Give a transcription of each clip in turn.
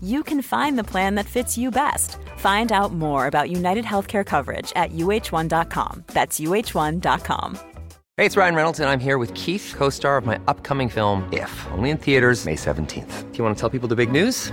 you can find the plan that fits you best. Find out more about United Healthcare coverage at uh1.com. That's uh1.com. Hey, it's Ryan Reynolds, and I'm here with Keith, co star of my upcoming film, If, only in theaters, May 17th. Do you want to tell people the big news?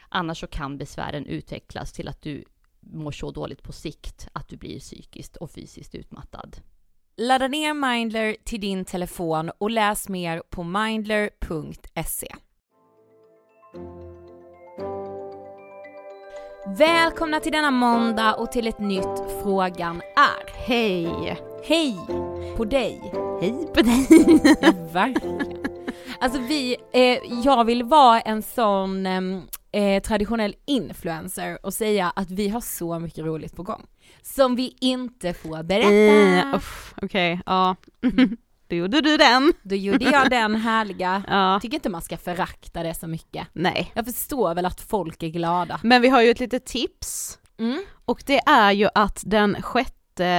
Annars så kan besvären utvecklas till att du mår så dåligt på sikt att du blir psykiskt och fysiskt utmattad. Ladda ner Mindler till din telefon och läs mer på mindler.se. Välkomna till denna måndag och till ett nytt Frågan är. Hej! Hej på dig! Hej på dig! Ja, verkligen. Alltså vi, eh, jag vill vara en sån eh, traditionell influencer och säga att vi har så mycket roligt på gång. Som vi inte får berätta. Uh, Okej, okay, ja. Då gjorde du den. Då gjorde jag den härliga. Ja. Tycker inte man ska förakta det så mycket. Nej. Jag förstår väl att folk är glada. Men vi har ju ett litet tips. Mm. Och det är ju att den 6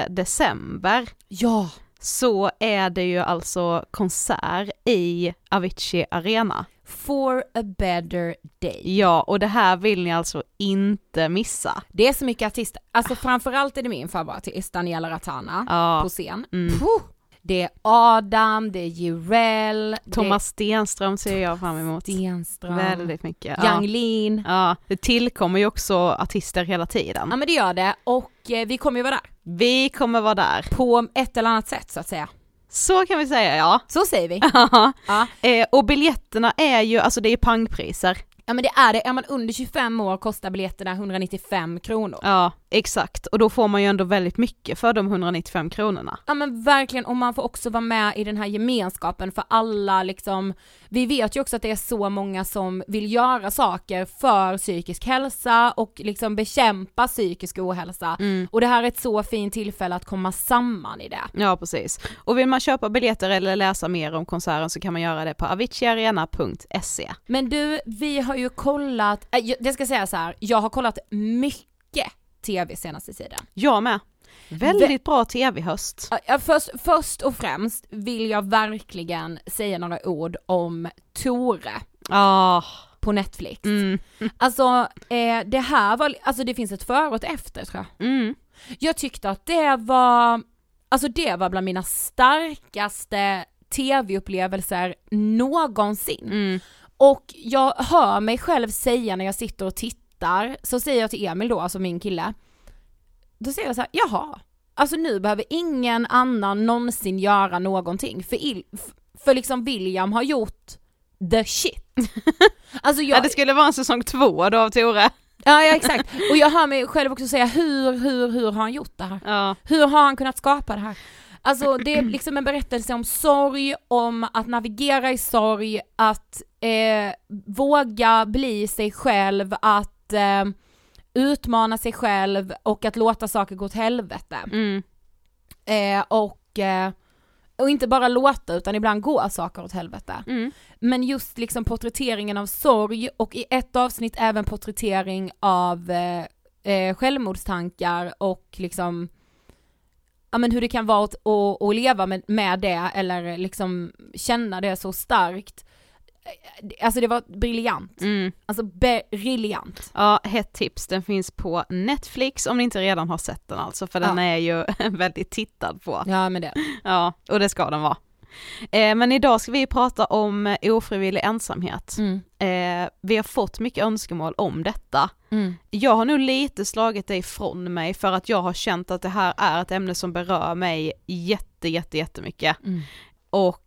december Ja. så är det ju alltså konsert i Avicii Arena. For a better day. Ja, och det här vill ni alltså inte missa. Det är så mycket artister, alltså framförallt är det min favoritartist Daniela Ratana Ja. på scen. Mm. Puh! Det är Adam, det är Jurell, Thomas Stenström ser jag fram emot. det Stenström, Väldigt mycket. Yang Ja. Lin. ja, det tillkommer ju också artister hela tiden. Ja men det gör det och eh, vi kommer ju vara där. Vi kommer vara där. På ett eller annat sätt så att säga. Så kan vi säga ja. Så säger vi. Ja. eh, och biljetterna är ju, alltså det är pangpriser. Ja men det är det, är man under 25 år kostar biljetterna 195 kronor. Ja, exakt. Och då får man ju ändå väldigt mycket för de 195 kronorna. Ja men verkligen, och man får också vara med i den här gemenskapen för alla liksom, vi vet ju också att det är så många som vill göra saker för psykisk hälsa och liksom bekämpa psykisk ohälsa. Och det här är ett så fint tillfälle att komma samman i det. Ja, precis. Och vill man köpa biljetter eller läsa mer om konserten så kan man göra det på aviciiarena.se. Men du, vi har ju kollat, äh, det ska säga så här, jag har kollat mycket TV senaste tiden. Jag med. Väldigt bra tv-höst. Ja, först, först och främst vill jag verkligen säga några ord om Tore Ah, på Netflix. mm, Alltså eh, det här var, alltså det finns ett före och ett efter tror jag. mm. Jag tyckte att det var, alltså det var bland mina starkaste tv-upplevelser någonsin. Mm. Och jag hör mig själv säga när jag sitter och tittar, så säger jag till Emil då, alltså min kille, då säger jag så här, jaha, alltså nu behöver ingen annan någonsin göra någonting, för, il, för liksom William har gjort the shit. Alltså jag, Ja, det skulle vara en säsong två då av Tore. ja, ja exakt, och jag hör mig själv också säga hur, hur, hur har han gjort det här? Ja. Hur har han kunnat skapa det här? Alltså det är liksom en berättelse om sorg, om att navigera i sorg, att eh, våga bli sig själv, att eh, utmana sig själv och att låta saker gå åt helvete. Mm. Eh, och, eh, och inte bara låta utan ibland gå saker åt helvete. Mm. Men just liksom porträtteringen av sorg och i ett avsnitt även porträttering av eh, eh, självmordstankar och liksom ja men hur det kan vara att, att, att leva med, med det eller liksom känna det så starkt. Alltså det var briljant. Mm. Alltså briljant. Ja, hett tips. Den finns på Netflix om ni inte redan har sett den alltså, för den Ja. är ju väldigt tittad på. Ja men det. Ja, och det ska den vara. Eh, men idag ska vi prata om ofrivillig ensamhet. Mm. Eh, vi har fått mycket önskemål om detta. Mm. Jag har nog lite slagit det ifrån mig för att jag har känt att det här är ett ämne som berör mig jätte, jätte, jättemycket. Mm. Och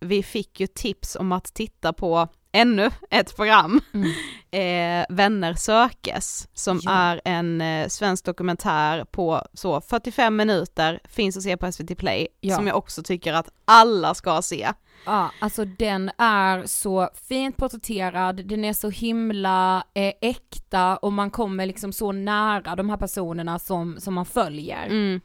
vi fick ju tips om att titta på ännu ett program, Mm. eh, Vänner sökes, som Ja. är en eh, svensk dokumentär på så 45 minuter, finns att se på SVT Play, Ja. som jag också tycker att alla ska se. Ja, alltså den är så fint porträtterad, den är så himla eh, äkta och man kommer liksom så nära de här personerna som, som man följer. Mm.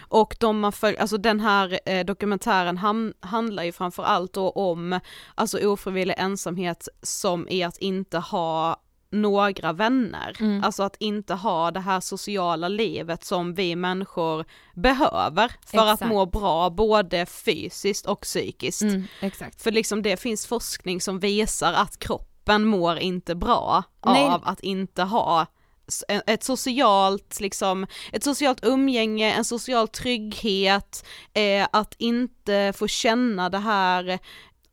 Och de man följer, alltså den här eh, dokumentären ham- handlar ju framförallt då om alltså ofrivillig ensamhet som är att inte ha några vänner. Mm. Alltså att inte ha det här sociala livet som vi människor behöver för Exakt. att må bra både fysiskt och psykiskt. Mm. För liksom det finns forskning som visar att kroppen mår inte bra Nej. av att inte ha ett socialt, liksom, ett socialt umgänge, en social trygghet, eh, att inte få känna det här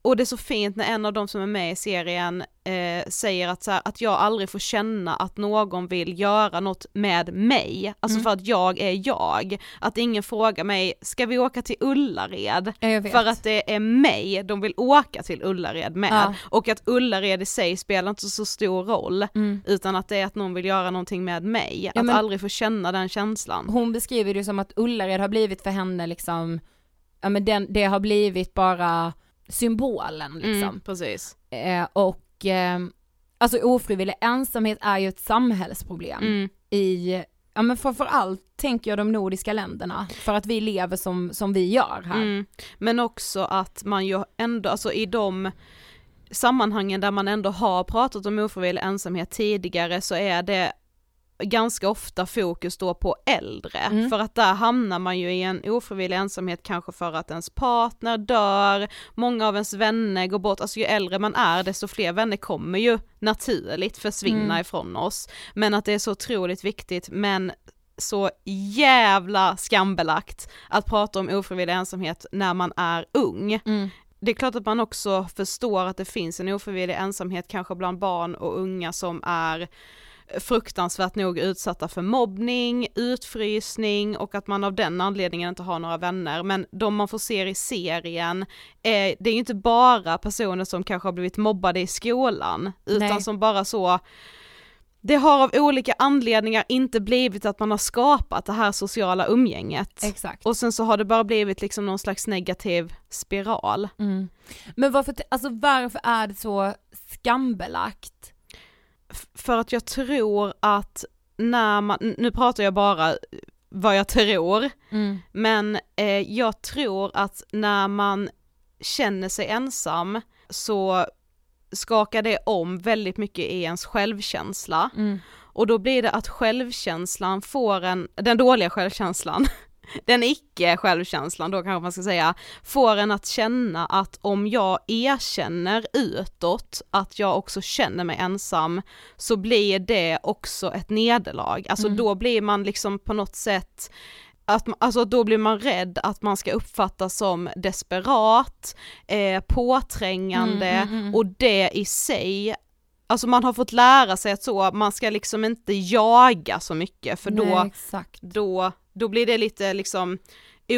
och det är så fint när en av de som är med i serien eh, säger att, så här, att jag aldrig får känna att någon vill göra något med mig, alltså Mm. för att jag är jag. Att ingen frågar mig, ska vi åka till Ullared? Ja. För att det är mig de vill åka till Ullared med. Ja. Och att Ullared i sig spelar inte så stor roll, Mm. utan att det är att någon vill göra någonting med mig. Ja, att aldrig få känna den känslan. Hon beskriver det som att Ullared har blivit för henne liksom, ja men den, det har blivit bara symbolen liksom. Mm, precis. Eh, och eh, alltså ofrivillig ensamhet är ju ett samhällsproblem Mm. i, ja men framförallt tänker jag de nordiska länderna, för att vi lever som, som vi gör här. Mm. Men också att man ju ändå, alltså i de sammanhangen där man ändå har pratat om ofrivillig ensamhet tidigare så är det ganska ofta fokus då på äldre, Mm. för att där hamnar man ju i en ofrivillig ensamhet kanske för att ens partner dör, många av ens vänner går bort, alltså ju äldre man är desto fler vänner kommer ju naturligt försvinna Mm. ifrån oss, men att det är så otroligt viktigt men så jävla skambelagt att prata om ofrivillig ensamhet när man är ung. Mm. Det är klart att man också förstår att det finns en ofrivillig ensamhet kanske bland barn och unga som är fruktansvärt nog utsatta för mobbning, utfrysning och att man av den anledningen inte har några vänner. Men de man får se i serien, eh, det är ju inte bara personer som kanske har blivit mobbade i skolan, utan Nej. som bara så det har av olika anledningar inte blivit att man har skapat det här sociala umgänget. Exakt. Och sen så har det bara blivit liksom någon slags negativ spiral. Mm. Men varför, alltså varför är det så skambelagt? För att jag tror att när man, nu pratar jag bara vad jag tror, Mm. men eh, jag tror att när man känner sig ensam så skakar det om väldigt mycket i ens självkänsla. Mm. Och då blir det att självkänslan får en, den dåliga självkänslan, den icke självkänslan då kanske man ska säga, får en att känna att om jag erkänner utåt att jag också känner mig ensam så blir det också ett nederlag. Alltså Mm. då blir man liksom på något sätt att, alltså då blir man rädd att man ska uppfattas som desperat, eh, påträngande Mm, mm, mm. och det i sig Alltså man har fått lära sig att så, man ska liksom inte jaga så mycket för då, Nej, då, då blir det lite liksom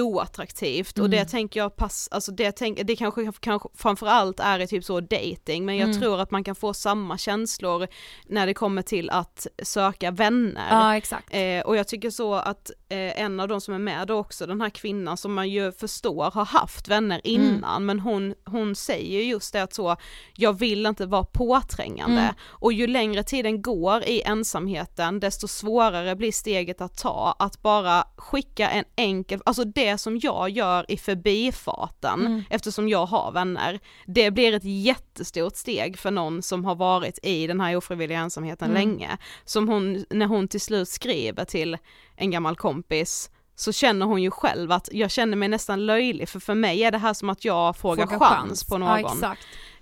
oattraktivt och Mm. det tänker jag pass, alltså det, tänk, det kanske, kanske framförallt är i typ så dating men jag Mm. tror att man kan få samma känslor när det kommer till att söka vänner. Ja exakt. Eh, och jag tycker så att eh, en av de som är med då också, den här kvinnan som man ju förstår har haft vänner Mm. innan, men hon, hon säger ju just det att så, jag vill inte vara påträngande. Mm. Och ju längre tiden går i ensamheten, desto svårare blir steget att ta, att bara skicka en enkel, alltså det som jag gör i förbifarten, Mm. eftersom jag har vänner, det blir ett jättestort steg för någon som har varit i den här ofrivilliga ensamheten Mm. länge. Som hon, när hon till slut skriver till en gammal kompis, så känner hon ju själv att jag känner mig nästan löjlig, för för mig är det här som att jag frågar Fråga chans, på någon. Ja.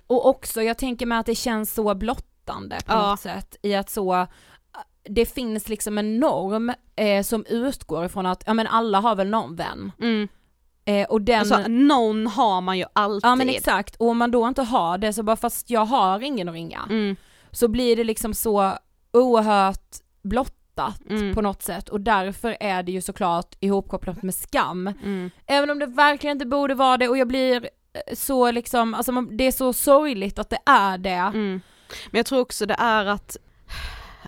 Och också, jag tänker mig att det känns så blottande på Ja. något sätt i att så det finns liksom en norm eh, som utgår ifrån att, ja men alla har väl någon vän. Mm. Eh, och den, Alltså någon har man ju alltid. ja men exakt, och om man då inte har det så bara fast jag har ingen att ringa. Mm. Så blir det liksom så oerhört blottat Mm. på något sätt och därför är det ju såklart ihopkopplat med skam. Mm. Även om det verkligen inte borde vara det och jag blir eh, så liksom, alltså man, det är så sorgligt att det är det. Mm. Men jag tror också det är att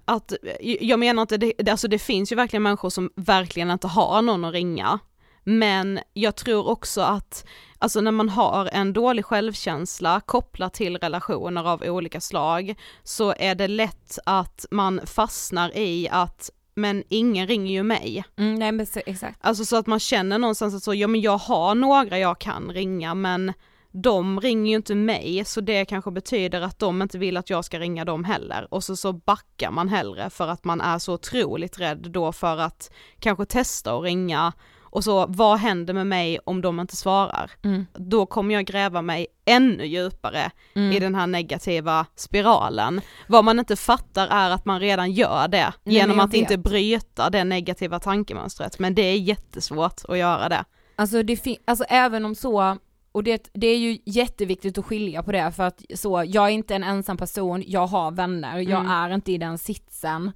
att, jag menar inte, det, det- alltså det finns ju verkligen människor som verkligen inte har någon att ringa. Men jag tror också att, alltså när man har en dålig självkänsla kopplat till relationer av olika slag, så är det lätt att man fastnar i att men ingen ringer ju mig. Mm, nej men så, exakt. Alltså så att man känner någonstans att så, ja men jag har några jag kan ringa men de ringer ju inte mig så det kanske betyder att de inte vill att jag ska ringa dem heller och så, så backar man hellre för att man är så otroligt rädd då för att kanske testa och ringa och så vad händer med mig om de inte svarar? Mm. Då kommer jag gräva mig ännu djupare Mm. i den här negativa spiralen. Vad man inte fattar är att man redan gör det Nej, genom att inte vet. bryta det negativa tankemönstret men det är jättesvårt att göra det. Alltså, det alltså även om så, och det, det är ju jätteviktigt att skilja på det för att så, jag är inte en ensam person, jag har vänner, jag Mm. är inte i den sitsen.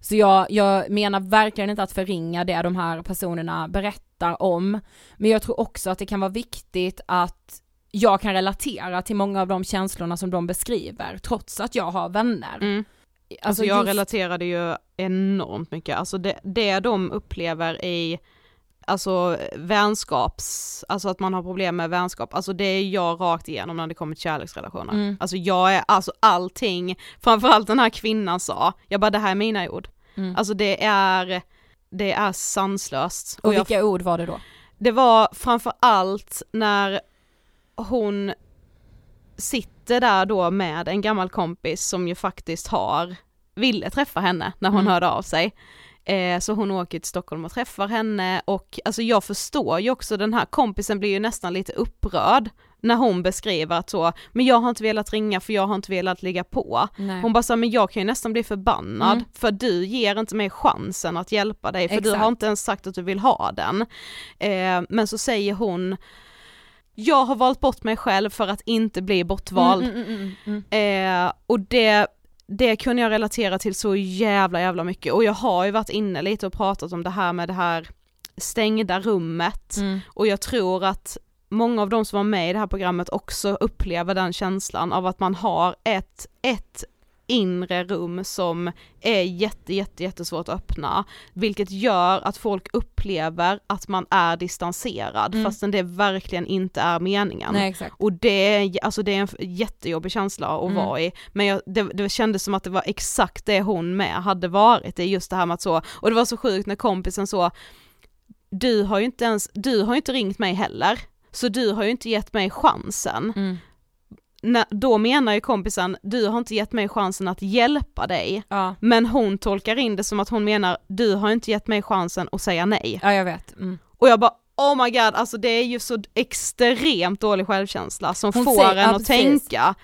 Så jag, jag menar verkligen inte att förringa det de här personerna berättar om, men jag tror också att det kan vara viktigt att jag kan relatera till många av de känslorna som de beskriver, trots att jag har vänner. Mm. Alltså, jag just- relaterade ju enormt mycket, alltså det, det de upplever i Alltså vänskaps, alltså att man har problem med vänskap, alltså det är jag rakt igenom när det kommer till kärleksrelationer. Mm. Alltså jag är, alltså allting, framförallt den här kvinnan sa, jag bara det här är mina ord. Mm. Alltså det är, det är sanslöst. Och jag vilka ord var det då? det var framförallt när hon sitter där då med en gammal kompis som ju faktiskt har, ville träffa henne när hon Mm. hörde av sig. Eh, så hon åker till Stockholm och träffar henne och alltså jag förstår ju också den här kompisen blir ju nästan lite upprörd när hon beskriver att så, men jag har inte velat ringa för jag har inte velat ligga på. Nej. Hon bara sa, men jag kan ju nästan bli förbannad Mm. för du ger inte mig chansen att hjälpa dig för du har Exakt. inte ens sagt att du vill ha den. Eh, men så säger hon, jag har valt bort mig själv för att inte bli bortvald. Mm, mm, mm, mm, mm. Eh, och det, det kunde jag relatera till så jävla jävla mycket och jag har ju varit inne lite och pratat om det här med det här stängda rummet Mm. och jag tror att många av de som var med i det här programmet också upplever den känslan av att man har ett, ett inre rum som är jätte, jätte, jättesvårt att öppna, vilket gör att folk upplever att man är distanserad Mm. fastän det verkligen inte är meningen. Nej. Och det är, alltså det är en jättejobbig känsla att Mm. vara i, men jag, det, det kändes som att det var exakt det hon med hade varit, det är just det här med att så, och det var så sjukt när kompisen så, du har ju inte ens, du har ju inte ringt mig heller, så du har ju inte gett mig chansen. Mm. När, då menar ju kompisen, du har inte gett mig chansen att hjälpa dig, Ja. men hon tolkar in det som att hon menar, du har inte gett mig chansen att säga nej. ja, jag vet. Mm. Och jag bara oh my god, alltså det är ju så extremt dålig självkänsla som Hon får säger- en ja, att precis. tänka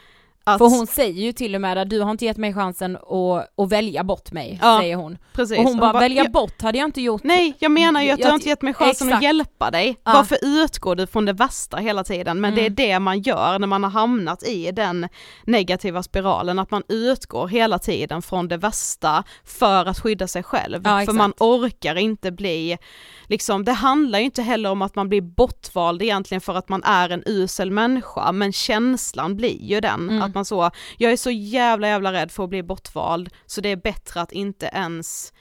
att, För hon säger ju till och med att du har inte gett mig chansen att, att välja bort mig, Ja, säger hon. precis, Och hon bara, välja "Ja, bort hade jag inte gjort. Nej, jag menar ju att du Jag har inte gett mig chansen att exakt. hjälpa dig. Ja. Varför utgår du från det värsta hela tiden? Men Mm. det är det man gör när man har hamnat i den negativa spiralen, att man utgår hela tiden från det värsta för att skydda sig själv. Ja, för man orkar inte bli, liksom, det handlar ju inte heller om att man blir bortvald egentligen för att man är en usel människa, men känslan blir ju den, Mm. att man så, jag är så jävla jävla rädd för att bli bortvald, så det är bättre att inte ens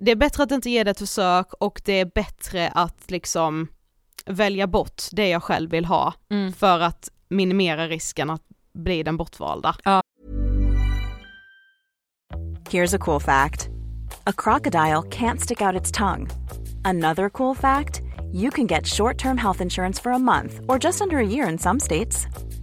det är bättre att inte ge det ett försök och det är bättre att liksom välja bort det jag själv vill ha Mm. för att minimera risken att bli den bortvalda. Here's a cool fact a crocodile can't stick out its tongue. Another cool fact you can get short term health insurance for a month or just under a year in some states.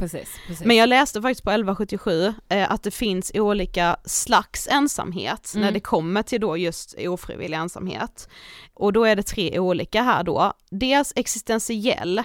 Precis, precis. Men jag läste faktiskt på 1177 eh, att det finns olika slags ensamhet när Mm. det kommer till då just ofrivillig ensamhet. Och då är det tre olika här då. Dels existentiell,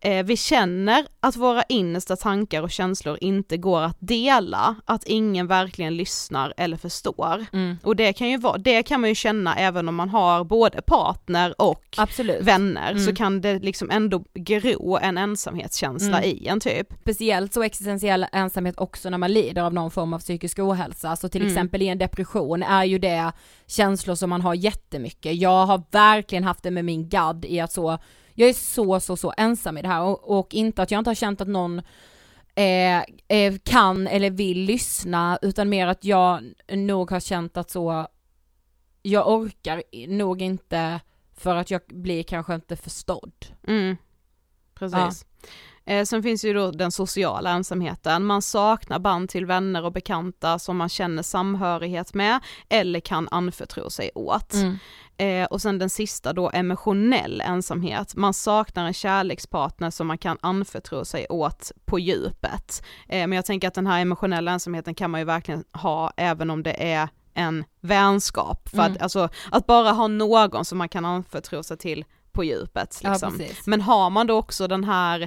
eh, vi känner att våra innersta tankar och känslor inte går att dela, att ingen verkligen lyssnar eller förstår. Mm. Och det kan ju vara, det kan man ju känna även om man har både partner och Absolut. vänner, Mm. så kan det liksom ändå gro en ensamhetskänsla Mm. i en typ. Speciellt så existentiell ensamhet också när man lider av någon form av psykisk ohälsa, så till Mm. exempel i en depression är ju det känslor som man har jättemycket. Jag har verkligen haft det med min gadd i att så, jag är så så så ensam i det här och, och inte att jag inte har känt att någon eh, eh, kan eller vill lyssna utan mer att jag nog har känt att så, jag orkar nog inte för att jag blir kanske inte förstådd. Mm. Precis. Eh, sen finns ju då den sociala ensamheten, man saknar band till vänner och bekanta som man känner samhörighet med eller kan anförtro sig åt. Mm. Eh, och sen den sista då emotionell ensamhet, man saknar en kärlekspartner som man kan anförtro sig åt på djupet. Eh, men jag tänker att den här emotionella ensamheten kan man ju verkligen ha även om det är en vänskap. För Mm. att, alltså, att bara ha någon som man kan anförtro sig till på djupet. Ja, Liksom. precis. Men har man då också den här,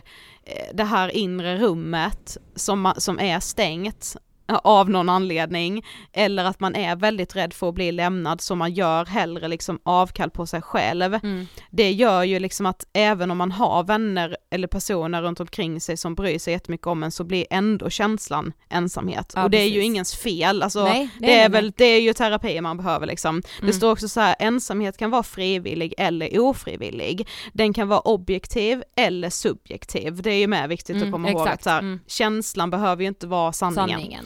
eh, det här inre rummet som, som är stängt av någon anledning, eller att man är väldigt rädd för att bli lämnad så man gör hellre liksom avkall på sig själv. Mm. Det gör ju liksom att även om man har vänner eller personer runt omkring sig som bryr sig jättemycket om en så blir ändå känslan ensamhet. Ja, och det är ju precis. ingens fel, alltså Nej, nej, det är väl, det är ju terapi man behöver liksom. Det Mm. står också så här, ensamhet kan vara frivillig eller ofrivillig. Den kan vara objektiv eller subjektiv. Det är ju med viktigt Mm, att komma ihåg exakt. att så här, Mm. känslan behöver ju inte vara sanningen. Sanningen.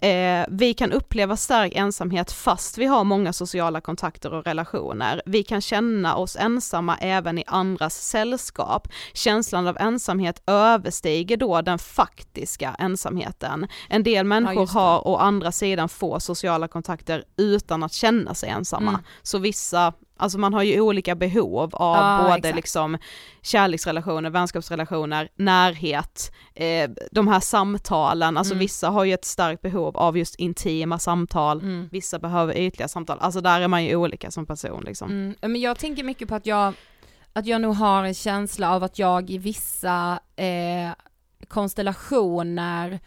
Eh, vi kan uppleva stark ensamhet fast vi har många sociala kontakter och relationer. Vi kan känna oss ensamma även i andras sällskap. Känslan av ensamhet överstiger då den faktiska ensamheten. En del människor det. har å andra sidan få sociala kontakter utan att känna sig ensamma. Mm. Så vissa Alltså man har ju olika behov av Ja, både exakt. liksom kärleksrelationer, vänskapsrelationer, närhet, eh, de här samtalen, alltså Mm. vissa har ju ett starkt behov av just intima samtal, Mm. vissa behöver ytliga samtal, alltså där är man ju olika som person liksom. Mm, men jag tänker mycket på att jag, att jag nog har en känsla av att jag i vissa eh, konstellationer,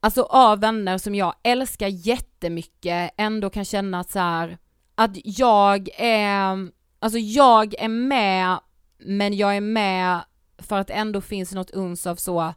alltså av vänner som jag älskar jättemycket, ändå kan känna att så här, att jag är, alltså jag är med, men jag är med för att ändå finns något uns av så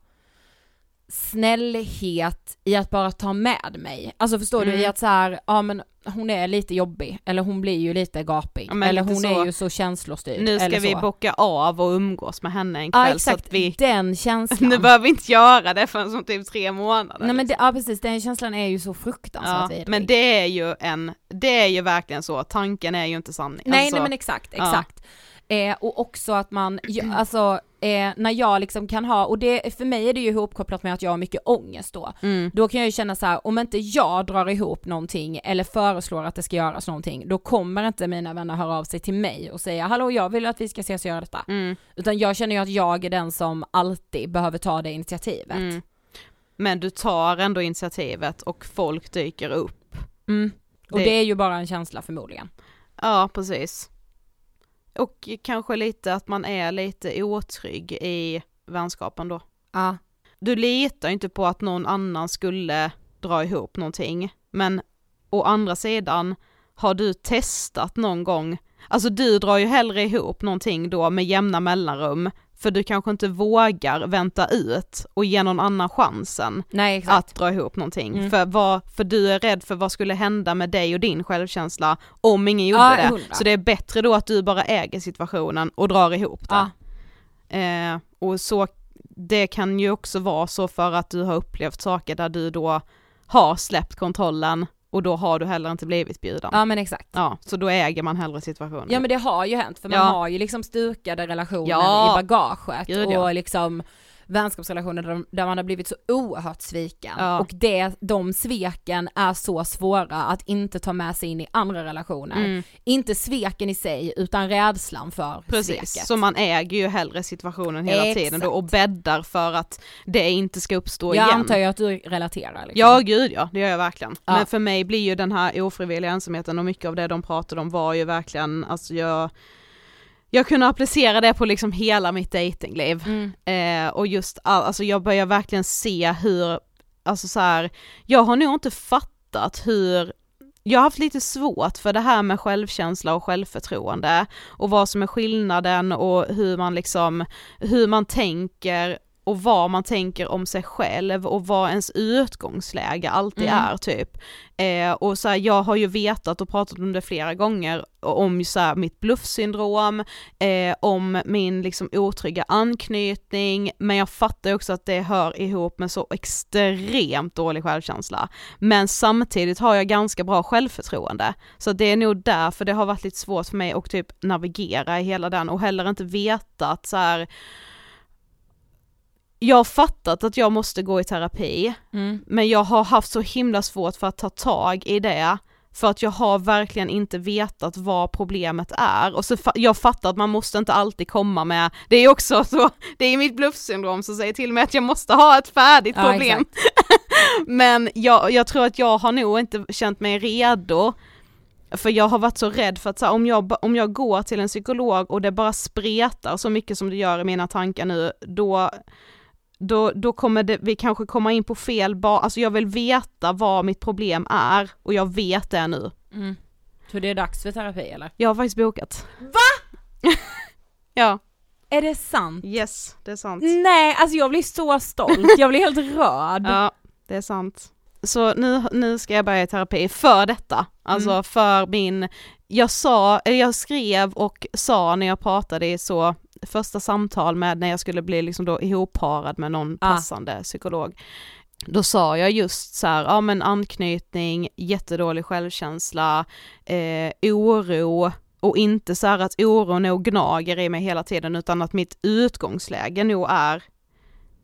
snällhet i att bara ta med mig. Alltså förstår du, Mm. i att så här, ja men hon är lite jobbig, eller hon blir ju lite gapig, Ja, eller lite hon så. är ju så känslostyrd. Nu ska vi så. bocka av och umgås med henne en Ja kväll så exakt, att vi, den känslan. nu behöver vi inte göra det förrän som typ tre månader. Nej men det, ja precis, den känslan är ju så fruktansvärt ja, vidrig. men det är ju en, det är ju verkligen så, tanken är ju inte sanning. Nej alltså, nej men exakt, ja. exakt. Eh, och också att man, alltså eh, när jag liksom kan ha, och det, för mig är det ju ihopkopplat med att jag har mycket ångest då. Mm. Då kan jag ju känna så här, om inte jag drar ihop någonting eller föreslår att det ska göras någonting, då kommer inte mina vänner höra av sig till mig och säga hallå jag vill att vi ska ses och göra detta. Mm. Utan jag känner ju att jag är den som alltid behöver ta det initiativet. Mm. Men du tar ändå initiativet och folk dyker upp. Mm. Och Det- det... är ju bara en känsla förmodligen. Ja, precis. Och kanske lite att man är lite otrygg i vänskapen då. Ja. Du litar ju inte på att någon annan skulle dra ihop någonting, men å andra sidan har du testat någon gång, alltså du drar ju hellre ihop någonting då med jämna mellanrum, för du kanske inte vågar vänta ut och ge någon annan chansen Nej att dra ihop någonting. Mm. För, vad, för du är rädd för vad skulle hända med dig och din självkänsla om ingen gjorde Ja, det. Så det är bättre då att du bara äger situationen och drar ihop det. Ja. Eh, och så, det kan ju också vara så för att du har upplevt saker där du då har släppt kontrollen och då har du heller inte blivit bjuden. ja men exakt. Ja, så då äger man hellre situationen. Ja men det har ju hänt för man Ja. har ju liksom stukade relationer Ja. i bagaget Gud, och ja. liksom vänskapsrelationer där, där man har blivit så oerhört sviken. Ja. Och det, de sveken är så svåra att inte ta med sig in i andra relationer. Mm. Inte sveken i sig utan rädslan för Precis, sveket. så man äger ju hellre situationen hela Exakt. tiden då och bäddar för att det inte ska uppstå Jag igen. antar ju att du relaterar liksom. Ja gud ja, det gör jag verkligen. Ja. Men för mig blir ju den här ofrivilliga ensamheten och mycket av det de pratade om var ju verkligen, alltså jag jag kunde applicera det på liksom hela mitt datingliv. Mm. Eh, och just all, alltså jag börjar verkligen se hur, alltså så här, jag har nog inte fattat hur jag har haft lite svårt för det här med självkänsla och självförtroende och vad som är skillnaden och hur man liksom, hur man tänker och vad man tänker om sig själv och vad ens utgångsläge alltid Mm. är typ. Eh, och så här, jag har ju vetat och pratat om det flera gånger om så här, mitt bluffsyndrom, eh, om min liksom otrygga anknytning, men jag fattar också att det hör ihop med så extremt dålig självkänsla. Men samtidigt har jag ganska bra självförtroende, så det är nog därför det har varit lite svårt för mig att typ navigera i hela den och heller inte veta att så här jag har fattat att jag måste gå i terapi, Mm. men jag har haft så himla svårt för att ta tag i det för att jag har verkligen inte vetat vad problemet är och så fa- jag fattar att man måste inte alltid komma med, det är också så, det är mitt bluffsyndrom som säger till mig att jag måste ha ett färdigt Ja, problem. men jag, jag tror att jag har nog inte känt mig redo för jag har varit så rädd för att här, om, jag, om jag går till en psykolog och det bara spretar så mycket som det gör i mina tankar nu, då då, då kommer det, vi kanske komma in på fel ba, alltså jag vill veta vad mitt problem är och jag vet det nu. Mm. Så det är dags för terapi eller? Jag har faktiskt bokat. Va? ja, Är det sant? yes, det är sant. Nej, alltså jag blir så stolt, jag blir helt rörd. Ja, det är sant. Så nu, nu ska jag börja i terapi för detta, alltså Mm. för min, jag sa, jag skrev och sa när jag pratade i så första samtal med när jag skulle bli liksom då ihopparad med någon Ah. passande psykolog. Då sa jag just så här, ja men anknytning, jättedålig självkänsla, eh, oro och inte så här att oron nog gnager i mig hela tiden utan att mitt utgångsläge nog är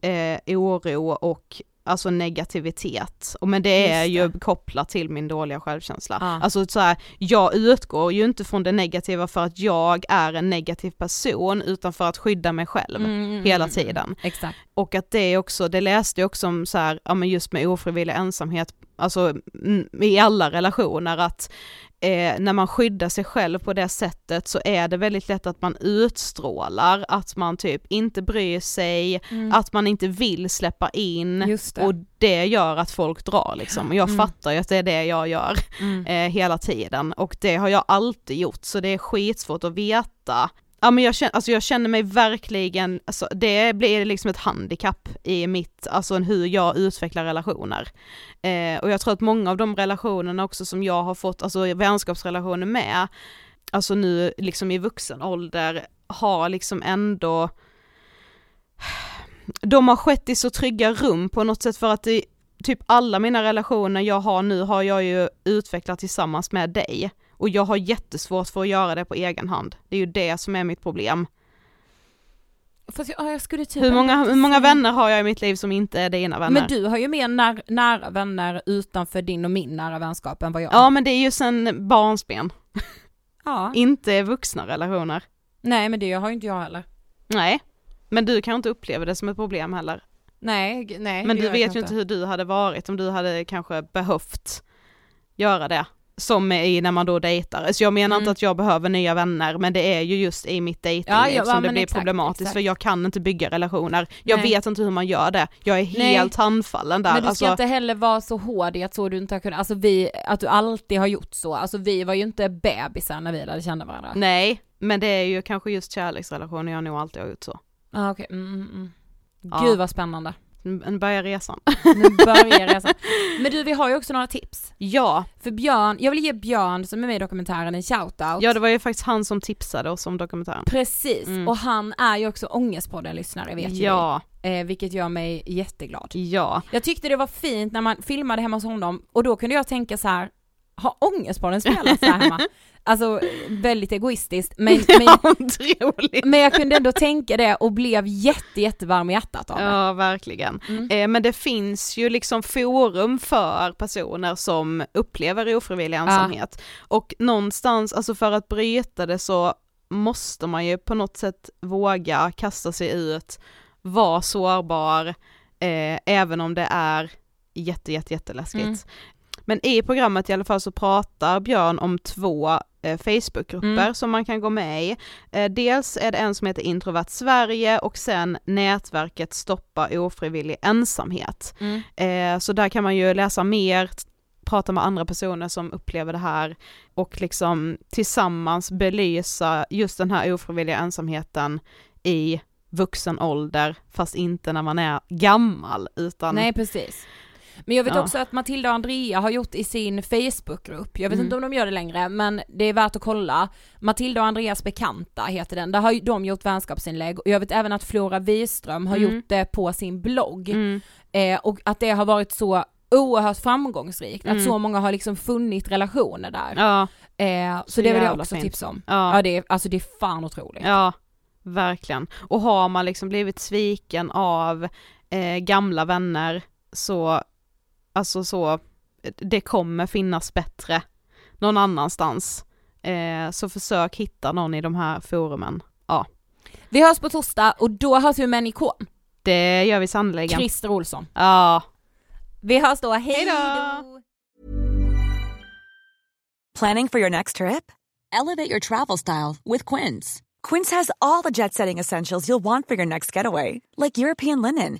eh, oro och alltså negativitet. Och men det är Just ju kopplat till min dåliga självkänsla. Ja. Alltså så här, jag utgår ju inte från det negativa för att jag är en negativ person utan för att skydda mig själv Mm, mm, hela mm, tiden. Exakt. Och att det är också, det läste jag också om så här, ja men just med ofrivillig ensamhet, alltså mm, i alla relationer att eh, när man skyddar sig själv på det sättet så är det väldigt lätt att man utstrålar att man typ inte bryr sig, att man inte vill släppa in Mm. Det. och det gör att folk drar liksom. Och jag Mm. fattar ju att det är det jag gör Mm. eh, hela tiden och det har jag alltid gjort så det är skitsvårt att veta. Ja men jag känner, alltså jag känner mig verkligen, alltså det blir liksom ett handikapp i mitt, alltså hur jag utvecklar relationer. Eh, och jag tror att många av de relationerna också som jag har fått, alltså vänskapsrelationer med, alltså nu liksom i vuxen ålder, har liksom ändå de har skett i så trygga rum på något sätt för att det, typ alla mina relationer jag har nu har jag ju utvecklat tillsammans med dig. Och jag har jättesvårt för att göra det på egen hand. Det är ju det som är mitt problem. Fast jag, ja, jag skulle typ Hur många, hur många vänner har jag i mitt liv som inte är dina vänner? Men du har ju mer när, nära vänner utanför din och min nära vänskap än vad jag Ja har. men det är ju sen barnsben, ja. inte vuxna relationer. Nej men det har ju inte jag heller. Nej, men du kan inte uppleva det som ett problem heller. Nej, nej. Men du vet ju inte hur du hade varit om du hade kanske behövt göra det. Som i när man då dejtar. Så jag menar Mm. inte att jag behöver nya vänner men det är ju just i mitt dejtingliv Ja, ja, som ja, det blir exakt, problematiskt exakt. för jag kan inte bygga relationer. Jag Nej. vet inte hur man gör det. Jag är Nej. helt handfallen där. Men du ska alltså, inte heller vara så hård i att så du inte har kunnat, alltså vi, att du alltid har gjort så, alltså vi var ju inte bebisar när vi lärde känna varandra. Nej, men det är ju kanske just kärleksrelationer jag nog alltid har gjort så. Ah, okej, mm, mm, mm. Ja. Gud vad spännande. Nu börjar resan. Nu börjar resan. Men du vi har ju också några tips. ja, För Björn, jag vill ge Björn som är med i dokumentären en shoutout. ja det var ju faktiskt han som tipsade oss om dokumentären. Precis, Mm. och han är ju också Ångestpodden-lyssnare vet ju Ja, vi. eh, vilket gör mig jätteglad. ja. Jag tyckte det var fint när man filmade hemma hos honom och då kunde jag tänka så här. Ha ångestbollen spelas där hemma. Alltså väldigt egoistiskt men, men, Otroligt. men jag kunde ändå tänka det och blev jätte jättevarm i hjärtat av det. Ja, verkligen. Mm. Eh, men det finns ju liksom forum för personer som upplever ofrivillig ensamhet. Och någonstans, alltså för att bryta det så måste man ju på något sätt våga kasta sig ut, vara sårbar, eh, även om det är jätte, jätte, jätteläskigt. Men i programmet i alla fall så pratar Björn om två eh, Facebookgrupper Mm. som man kan gå med i. Eh, dels är det en som heter Introvert Sverige och sen nätverket Stoppa ofrivillig ensamhet. Mm. Eh, så där kan man ju läsa mer, prata med andra personer som upplever det här och liksom tillsammans belysa just den här ofrivilliga ensamheten i vuxen ålder, fast inte när man är gammal utan Nej precis. Men jag vet Ja. också att Matilda och Andrea har gjort i sin Facebookgrupp, jag vet Mm. inte om de gör det längre men det är värt att kolla. Matilda och Andreas bekanta heter den, där har de gjort vänskapsinlägg och jag vet även att Flora Wiström har Mm. gjort det på sin blogg. Mm. Eh, och att det har varit så oerhört framgångsrikt, Mm. att så många har liksom funnit relationer där. Ja, Eh, så, Så det vill jag också fint. tipsa om. ja. Ja det är, alltså det är fan otroligt. Ja, verkligen. Och har man liksom blivit sviken av eh, gamla vänner så, alltså så, det kommer finnas bättre någon annanstans. Eh, så försök hitta någon i de här forumen. Vi hörs på torsdag och då hörs vi med en ikon, Det gör vi sannoliken. Christer Olsson. Ja. Vi hörs då, hej då! Planning for your next trip? Elevate your travel style with Quince. Quince has all the jet setting essentials you'll want for your next getaway, like European linen,